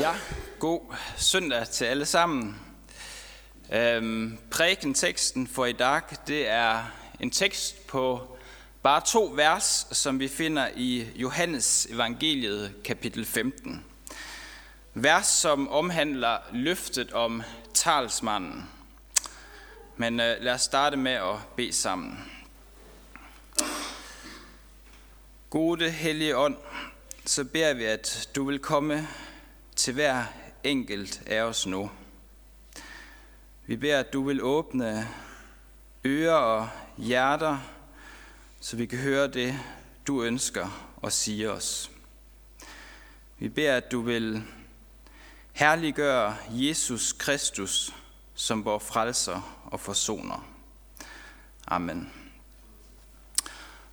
Ja, god søndag til alle sammen. Øhm, præken teksten for i dag, det er en tekst på bare to vers, som vi finder i Johannes evangeliet kapitel 15. Vers, som omhandler løftet om talsmanden. Men øh, lad os starte med at bede sammen. Gode hellige ånd, så beder vi, at du vil komme til hver enkelt af os nu. Vi beder, at du vil åbne ører og hjerter, så vi kan høre det, du ønsker og sige os. Vi beder, at du vil herliggøre Jesus Kristus som vores frelser og forsoner. Amen.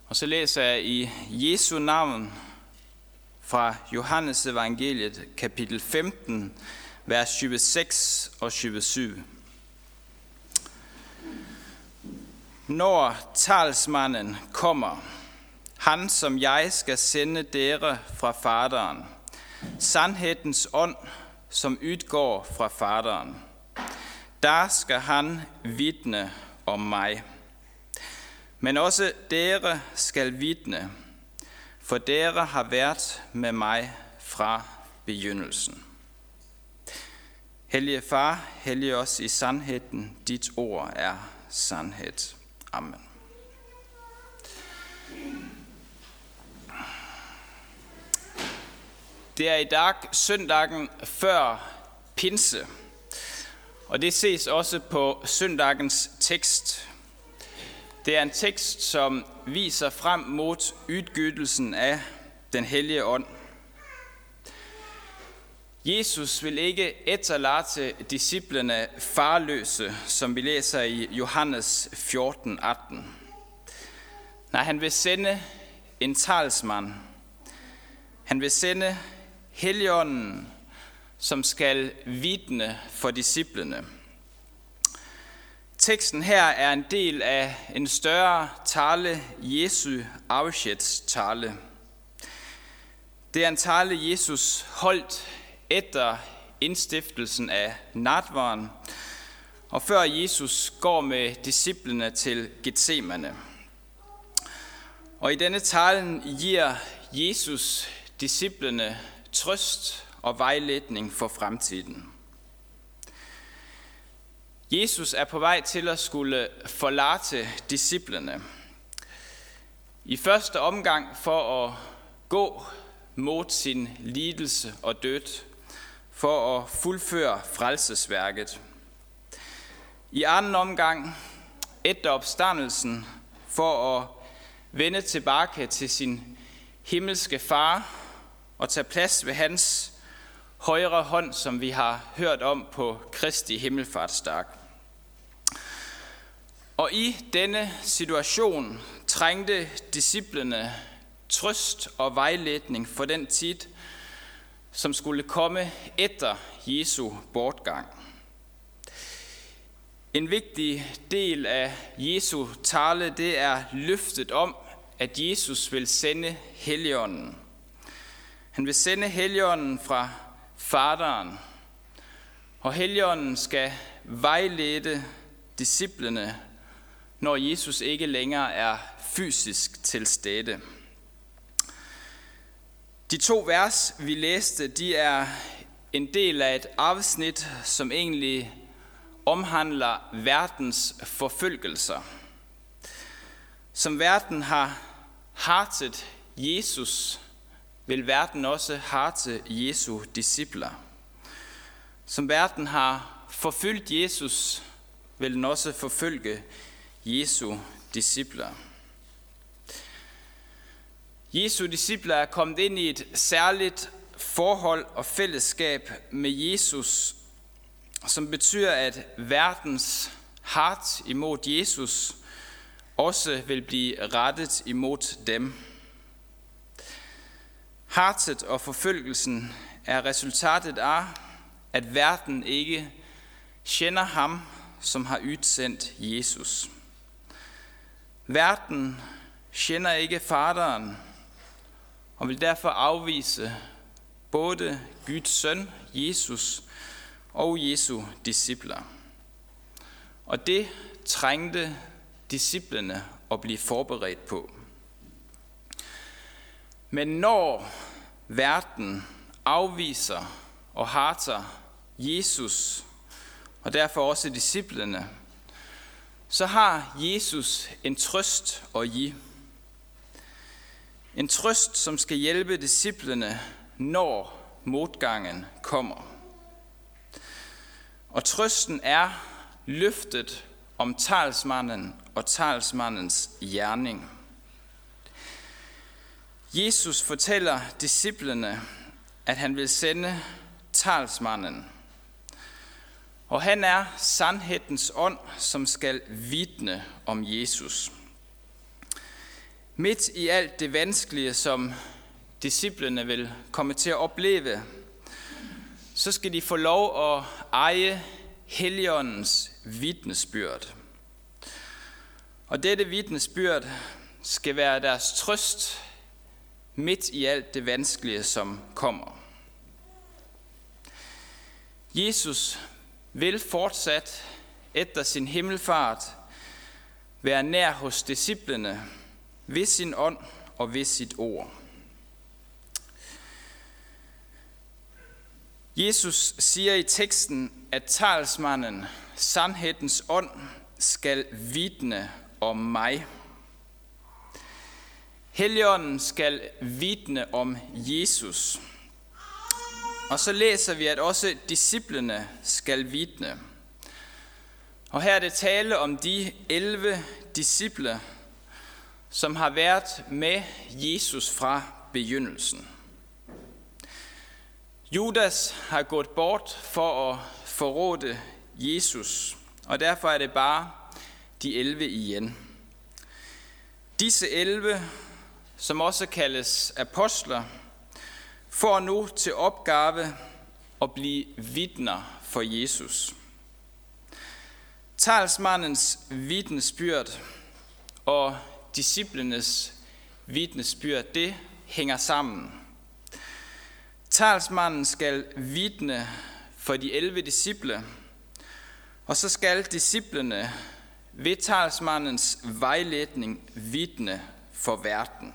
Og så læser jeg i Jesu navn fra Johannes evangeliet kapitel 15, vers 26 og 27. Når talsmanden kommer, han som jeg skal sende dere fra faderen, sandhedens ånd, som udgår fra faderen, der skal han vidne om mig. Men også dere skal vidne, for dere har været med mig fra begyndelsen. Hellige Far, hellige os i sandheden, dit ord er sandhed. Amen. Det er i dag søndagen før pinse, og det ses også på søndagens tekst. Det er en tekst, som viser frem mod udgydelsen af den hellige ånd. Jesus vil ikke efterlade disciplene farløse, som vi læser i Johannes 14, 18. Nej, han vil sende en talsmand. Han vil sende Helligånden, som skal vidne for disciplene. Teksten her er en del af en større tale, Jesu afskedstale. Det er en tale, Jesus holdt efter indstiftelsen af natvaren, og før Jesus går med disciplene til Gethsemane. Og i denne talen giver Jesus disciplene trøst og vejledning for fremtiden. Jesus er på vej til at skulle forlate disciplene. I første omgang for at gå mod sin lidelse og død, for at fuldføre frelsesværket. I anden omgang, efter opstandelsen, for at vende tilbage til sin himmelske far og tage plads ved hans højre hånd, som vi har hørt om på Kristi himmelfartsdag. Og i denne situation trængte disciplene trøst og vejledning for den tid, som skulle komme efter Jesu bortgang. En vigtig del af Jesu tale, det er løftet om, at Jesus vil sende Helligånden. Han vil sende Helligånden fra Faderen, og Helligånden skal vejlede disciplene, når Jesus ikke længere er fysisk til stede. De to vers, vi læste, de er en del af et afsnit, som egentlig omhandler verdens forfølgelser. Som verden har hartet Jesus, vil verden også harte Jesu discipler. Som verden har forfulgt Jesus, vil den også forfølge Jesu discipler. Jesu discipler er kommet ind i et særligt forhold og fællesskab med Jesus, som betyder, at verdens hart imod Jesus også vil blive rettet imod dem. Hartet og forfølgelsen er resultatet af, at verden ikke kender ham, som har udsendt Jesus. Verden kender ikke faderen og vil derfor afvise både Guds søn, Jesus, og Jesu discipler. Og det trængte disciplene at blive forberedt på. Men når verden afviser og harter Jesus, og derfor også disciplene, så har Jesus en trøst at give. En trøst, som skal hjælpe disciplene, når modgangen kommer. Og trøsten er løftet om talsmanden og talsmandens gerning. Jesus fortæller disciplene, at han vil sende talsmanden. Og han er sandhedens ånd, som skal vidne om Jesus. Midt i alt det vanskelige, som disciplene vil komme til at opleve, så skal de få lov at eje Helligåndens vidnesbyrd. Og dette vidnesbyrd skal være deres trøst midt i alt det vanskelige, som kommer. Jesus vil fortsat efter sin himmelfart være nær hos disciplene ved sin ånd og ved sit ord. Jesus siger i teksten, at talsmanden, sandhedens ånd, skal vidne om mig. Helligånden skal vidne om Jesus. Og så læser vi, at også disciplene skal vidne. Og her er det tale om de 11 disciple, som har været med Jesus fra begyndelsen. Judas har gået bort for at forråde Jesus, og derfor er det bare de 11 igen. Disse 11, som også kaldes apostler, får nu til opgave at blive vidner for Jesus. Talsmandens vidnesbyrd og disciplenes vidnesbyrd, det hænger sammen. Talsmanden skal vidne for de 11 disciple, og så skal disciplene ved talsmandens vejledning vidne for verden.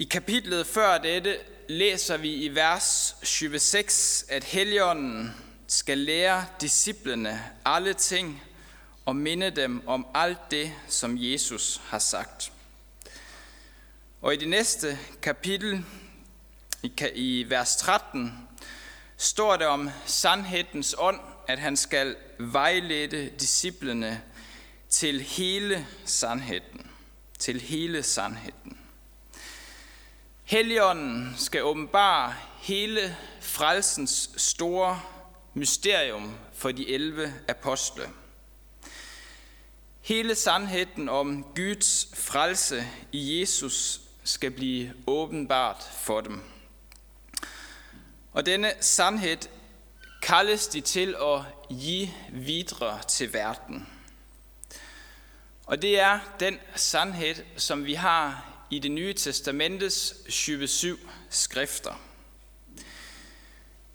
I kapitlet før dette læser vi i vers 26, at Helligånden skal lære disciplene alle ting og minde dem om alt det, som Jesus har sagt. Og i det næste kapitel, i vers 13, står det om sandhedens ånd, at han skal vejlede disciplene til hele sandheden. Til hele sandheden. Helligånden skal åbenbare hele frelsens store mysterium for de 11 apostle. Hele sandheden om Guds frelse i Jesus skal blive åbenbart for dem. Og denne sandhed kaldes de til at give videre til verden. Og det er den sandhed, som vi har i det nye testamentes 27 skrifter.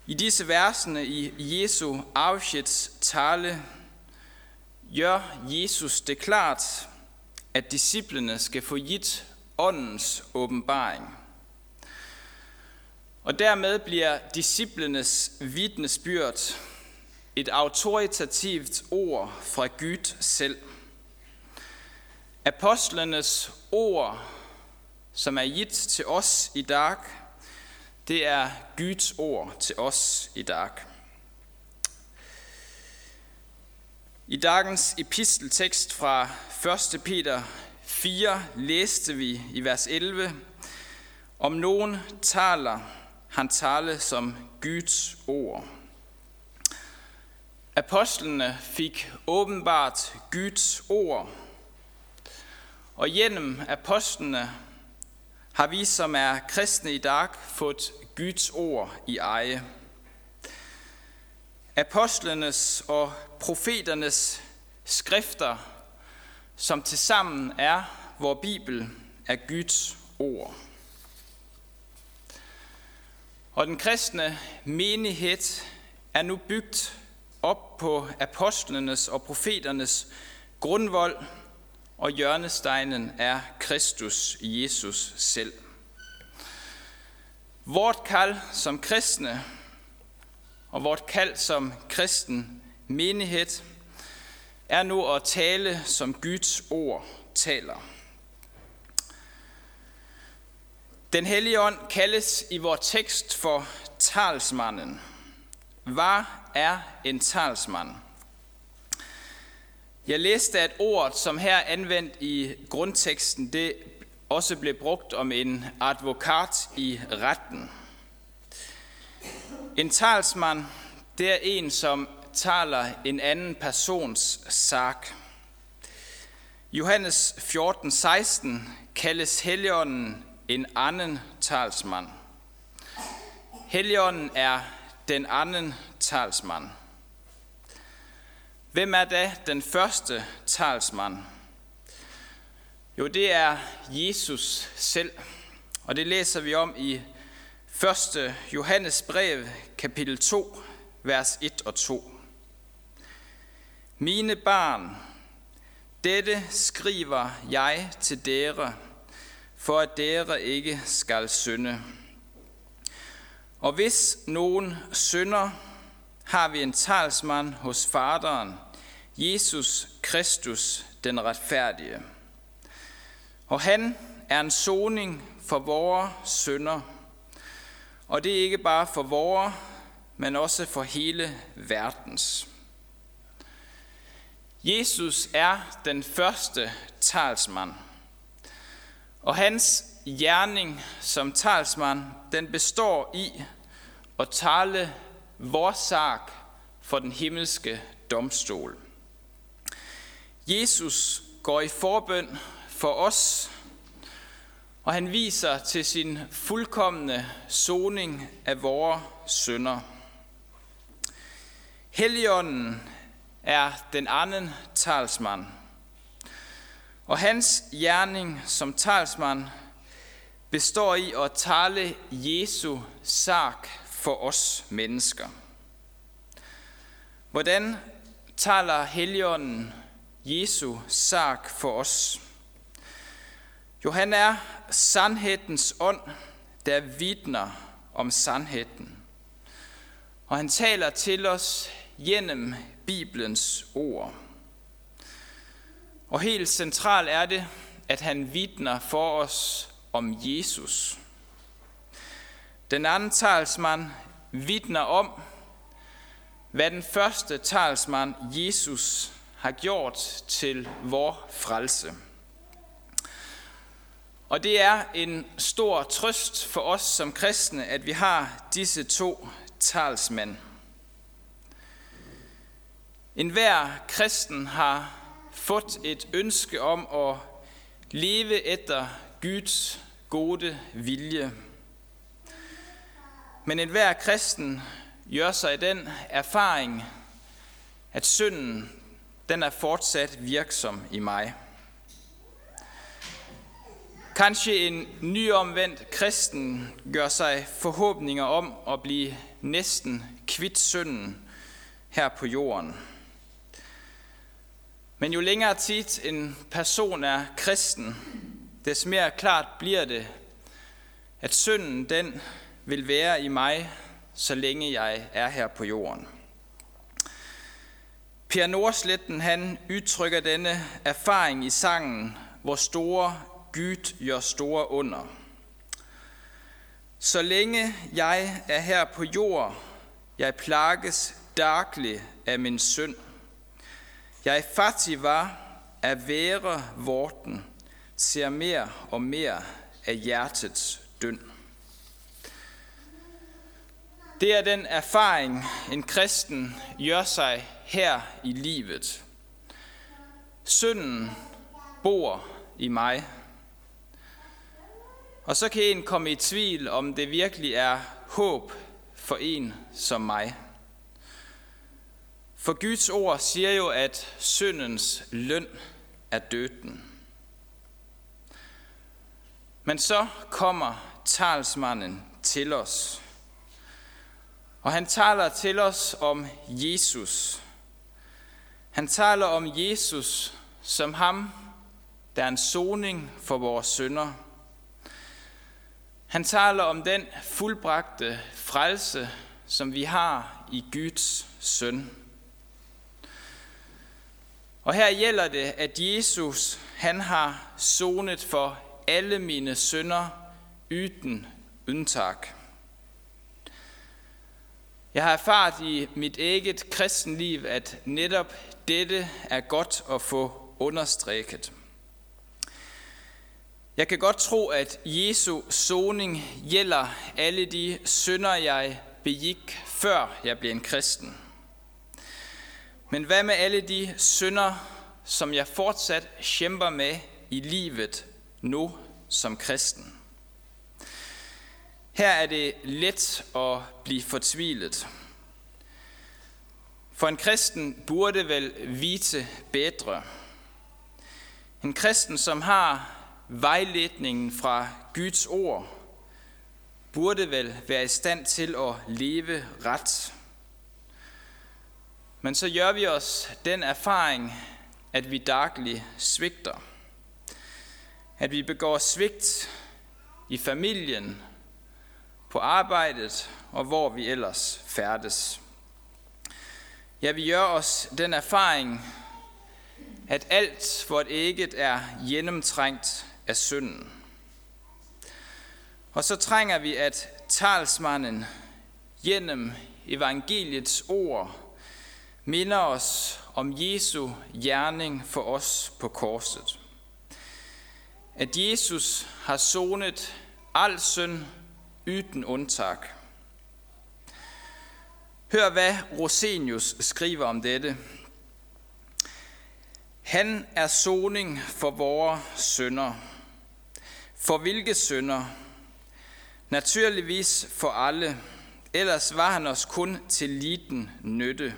I disse versene i Jesu afskeds tale gør Jesus det klart, at disciplene skal få givet åndens åbenbaring. Og dermed bliver disciplenes vidnesbyrd et autoritativt ord fra Gud selv. Apostlenes ord, som er givet til os i dag, det er Guds ord til os i dag. I dagens episteltekst fra 1. Peter 4 læste vi i vers 11, om nogen taler, han taler som Guds ord. Apostlene fik åbenbart Guds ord, og gennem apostlene har vi, som er kristne i dag, fået Guds ord i eje. Apostlenes og profeternes skrifter, som tilsammen er vor Bibel, er Guds ord. Og den kristne menighed er nu bygget op på apostlenes og profeternes grundvold, og hjørnesteinen er Kristus Jesus selv. Vort kald som kristne og vort kald som kristen menighed er nu at tale, som Guds ord taler. Den hellige ånd kaldes i vores tekst for talsmanden. Hvad er en talsmand? Jeg læste, at ordet, som her er anvendt i grundteksten, det også blev brugt om en advokat i retten. En talsmand, det er en, som taler en anden persons sag. Johannes 14, 16 kaldes Helligånden en anden talsmand. Helligånden er den anden talsmand. Hvem er da den første talsmand? Jo, det er Jesus selv, og det læser vi om i 1. Johannes brev, kapitel 2, vers 1 og 2. Mine barn, dette skriver jeg til dere, for at dere ikke skal synde. Og hvis nogen synder, har vi en talsmand hos faderen, Jesus Kristus, den retfærdige. Og han er en soning for vores synder. Og det er ikke bare for vores, men også for hele verdens. Jesus er den første talsmand. Og hans gerning som talsmand, den består i at tale vores sag for den himmelske domstol. Jesus går i forbøn for os, og han viser til sin fuldkommende soning af vores sønder. Helligånden er den anden talsmand, og hans gerning som talsmand består i at tale Jesu sag for os mennesker. Hvordan taler Helligånden Jesu sag for os? Jo, han er sandhedens ånd, der vidner om sandheden. Og han taler til os gennem Bibelens ord. Og helt centralt er det, at han vidner for os om Jesus. Den anden talsmand vidner om, hvad den første talsmand, Jesus, har gjort til vor frelse. Og det er en stor trøst for os som kristne, at vi har disse to talsmænd. En hver kristen har fået et ønske om at leve efter Guds gode vilje. Men enhver kristen gør sig den erfaring, at synden den er fortsat virksom i mig. Kanskje en nyomvendt kristen gør sig forhåbninger om at blive næsten kvitt synden her på jorden. Men jo længere tid en person er kristen, des mere klart bliver det, at synden den vil være i mig, så længe jeg er her på jorden. Per Nordsletten han udtrykker denne erfaring i sangen, hvor store Gud gør store under. Så længe jeg er her på jord, jeg plages daglig af min synd. Jeg fattig var at være vorten, ser mere og mere af hjertets dynd. Det er den erfaring, en kristen gør sig her i livet. Synden bor i mig. Og så kan en komme i tvivl, om det virkelig er håb for en som mig. For Guds ord siger jo, at syndens løn er døden. Men så kommer talsmanden til os. Og han taler til os om Jesus. Han taler om Jesus som ham, der er en soning for vores synder. Han taler om den fuldbragte frelse, som vi har i Guds søn. Og her gælder det, at Jesus han har sonet for alle mine synder uden undtag. Jeg har erfaret i mit eget kristenliv, at netop dette er godt at få understreget. Jeg kan godt tro, at Jesu soning gælder alle de synder, jeg begik, før jeg blev en kristen. Men hvad med alle de synder, som jeg fortsat kæmper med i livet nu som kristen? Her er det let at blive fortvilet. For en kristen burde vel vite bedre. En kristen, som har vejledningen fra Guds ord, burde vel være i stand til at leve ret. Men så gør vi os den erfaring, at vi dagligt svigter. At vi begår svigt i familien, på arbejdet og hvor vi ellers færdes. Ja, vi gør os den erfaring, at alt vort ægget er gennemtrængt af synden. Og så trænger vi, at talsmanden gennem evangeliets ord minder os om Jesu gerning for os på korset. At Jesus har sonet al synd uden undtag. Hør, hvad Rosenius skriver om dette. Han er soning for vores sønder. For hvilke sønder? Naturligvis for alle. Ellers var han os kun til liten nytte.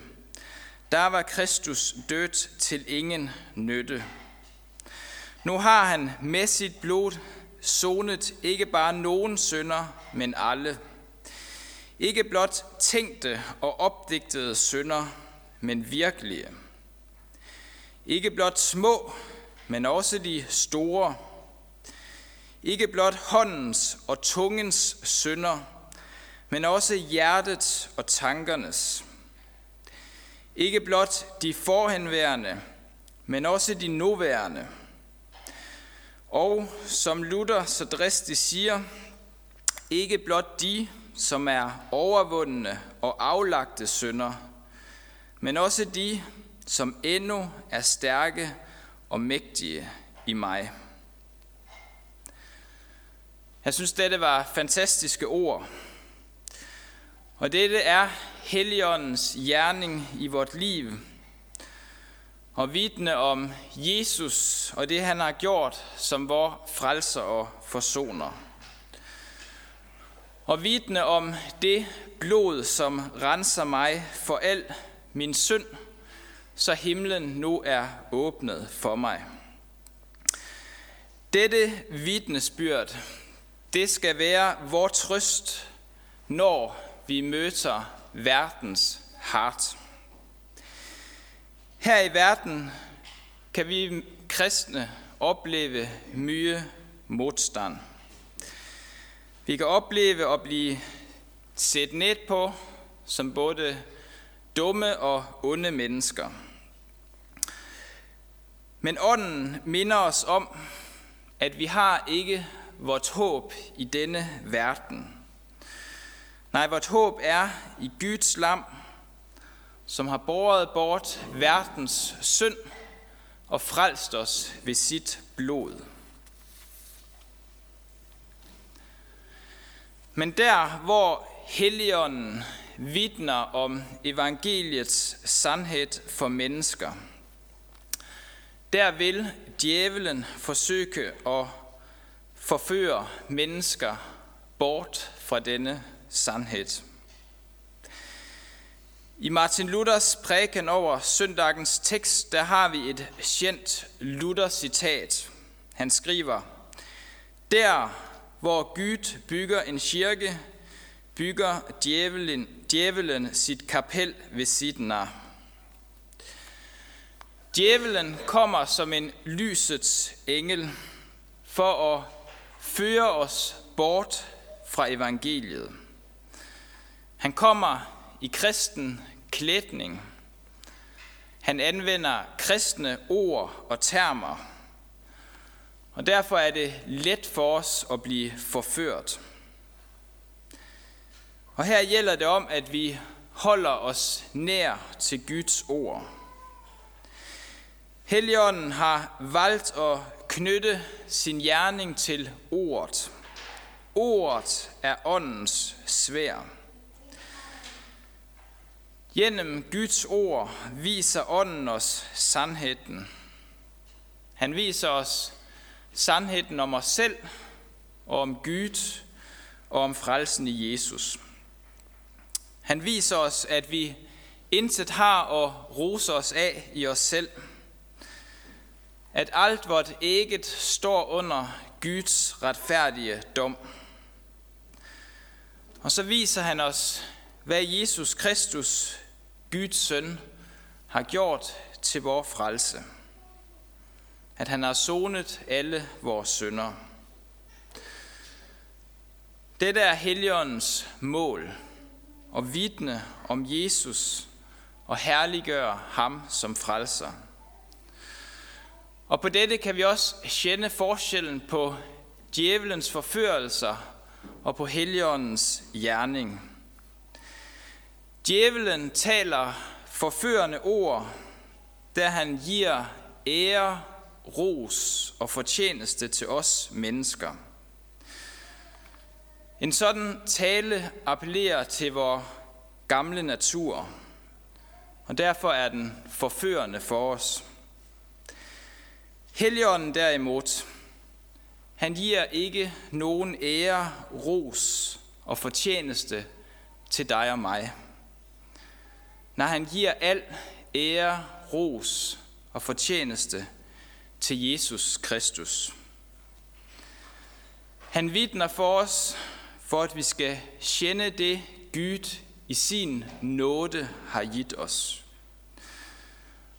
Der var Kristus dødt til ingen nytte. Nu har han med sit blod sonet ikke bare nogen sønder, men alle. Ikke blot tænkte og opdigtede sønder, men virkelige. Ikke blot små, men også de store. Ikke blot håndens og tungens sønder, men også hjertets og tankernes. Ikke blot de forhenværende, men også de nuværende. Og som Luther så dristigt siger, ikke blot de, som er overvundne og aflagte synder, men også de, som endnu er stærke og mægtige i mig. Jeg synes, dette var fantastiske ord. Og dette er Helligåndens gerning i vort liv, og vidne om Jesus og det, han har gjort som vor frelser og forsoner. Og vidne om det blod, som renser mig for al min synd, så himlen nu er åbnet for mig. Dette vidnesbyrd, det skal være vor trøst, når vi møder verdens hart. Her i verden kan vi kristne opleve mye modstand. Vi kan opleve at blive set ned på som både dumme og onde mennesker. Men ånden minder os om, at vi har ikke vort håb i denne verden. Nej, vort håb er i Guds lam, som har båret bort verdens synd og frelst os ved sit blod. Men der, hvor Helligånden vidner om evangeliets sandhed for mennesker, der vil djævelen forsøge at forføre mennesker bort fra denne sandhed. I Martin Luthers præken over søndagens tekst, der har vi et kendt Luther-citat. Han skriver, Der, hvor Gud bygger en kirke, bygger djævelen, djævelen sit kapel ved siden af. Djævelen kommer som en lysets engel for at føre os bort fra evangeliet. Han kommer i kristen klædning. Han anvender kristne ord og termer. Og derfor er det let for os at blive forført. Og her gælder det om, at vi holder os nær til Guds ord. Helligånden har valgt at knytte sin gerning til ordet. Ordet er åndens svær. Gennem Guds ord viser ånden os sandheden. Han viser os sandheden om os selv og om Gud og om frelsen i Jesus. Han viser os, at vi intet har at rose os af i os selv. At alt vort eget står under Guds retfærdige dom. Og så viser han os, hvad Jesus Kristus, Guds søn, har gjort til vores frelse. At han har sonet alle vores synder. Dette er Helligåndens mål – og vidne om Jesus og herliggøre ham som frelser. Og på dette kan vi også kende forskellen på djævelens forførelser og på Helligåndens gerning. Djævelen taler forførende ord, da han giver ære, ros og fortjeneste til os mennesker. En sådan tale appellerer til vores gamle natur, og derfor er den forførende for os. Helligånden derimod, han giver ikke nogen ære, ros og fortjeneste til dig og mig. Når han giver al ære, ros og fortjeneste til Jesus Kristus. Han vidner for os, for at vi skal kende det, Gud i sin nåde har givet os.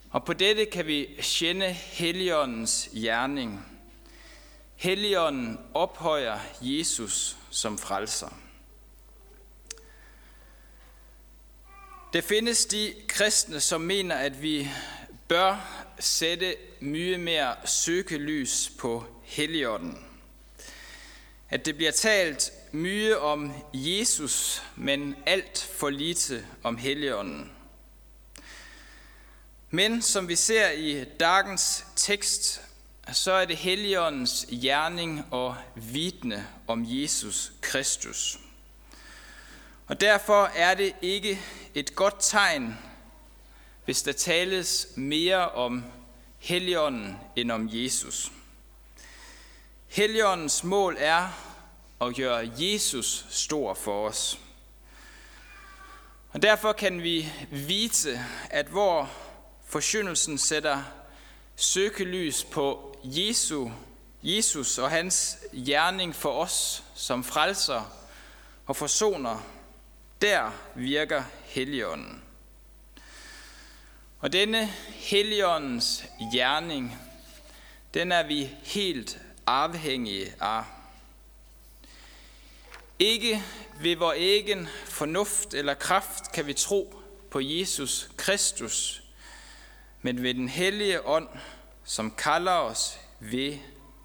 Og på dette kan vi kende Helligåndens gerning. Helligånden ophøjer Jesus som frelser. Det findes de kristne, som mener, at vi bør sætte mye mere søgelys på Helligånden. At det bliver talt mye om Jesus, men alt for lite om Helligånden. Men som vi ser i dagens tekst, så er det Helligåndens gerning og vidne om Jesus Kristus. Og derfor er det ikke et godt tegn, hvis der tales mere om Helligånden end om Jesus. Helligåndens mål er at gøre Jesus stor for os. Og derfor kan vi vite, at hvor forsyndelsen sætter søgelys på Jesu, Jesus og hans gerning for os som frelser og forsoner, der virker Helligånden. Og denne Helligåndens gerning, den er vi helt afhængige af. Ikke ved vor egen fornuft eller kraft kan vi tro på Jesus Kristus, men ved den hellige ånd, som kalder os ved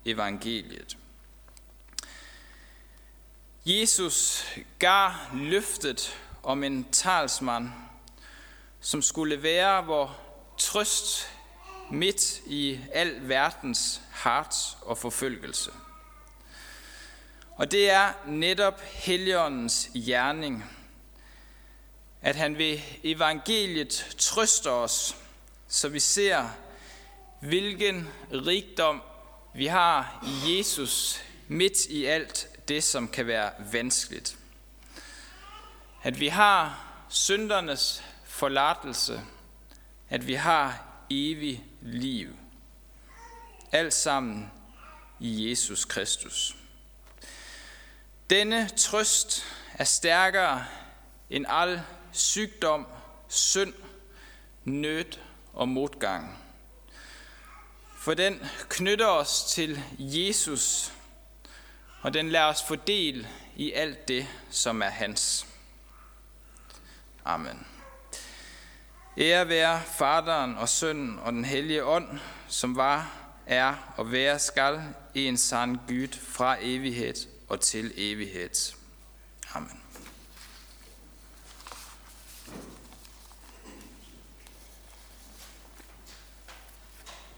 evangeliet. Jesus gav løftet om en talsmand, som skulle være vor trøst midt i al verdens hart og forfølgelse. Og det er netop Helligåndens gerning, at han ved evangeliet trøster os, så vi ser, hvilken rigdom vi har i Jesus midt i alt det, som kan være vanskeligt. At vi har syndernes forladelse, at vi har evig liv. Alt sammen i Jesus Kristus. Denne trøst er stærkere end al sygdom, synd, nød og modgang. For den knytter os til Jesus, og den lader os få del i alt det, som er hans. Amen. Ære være faderen og sønnen og den hellige ånd, som var, er og være skal i en sand Gud fra evighed og til evighed. Amen.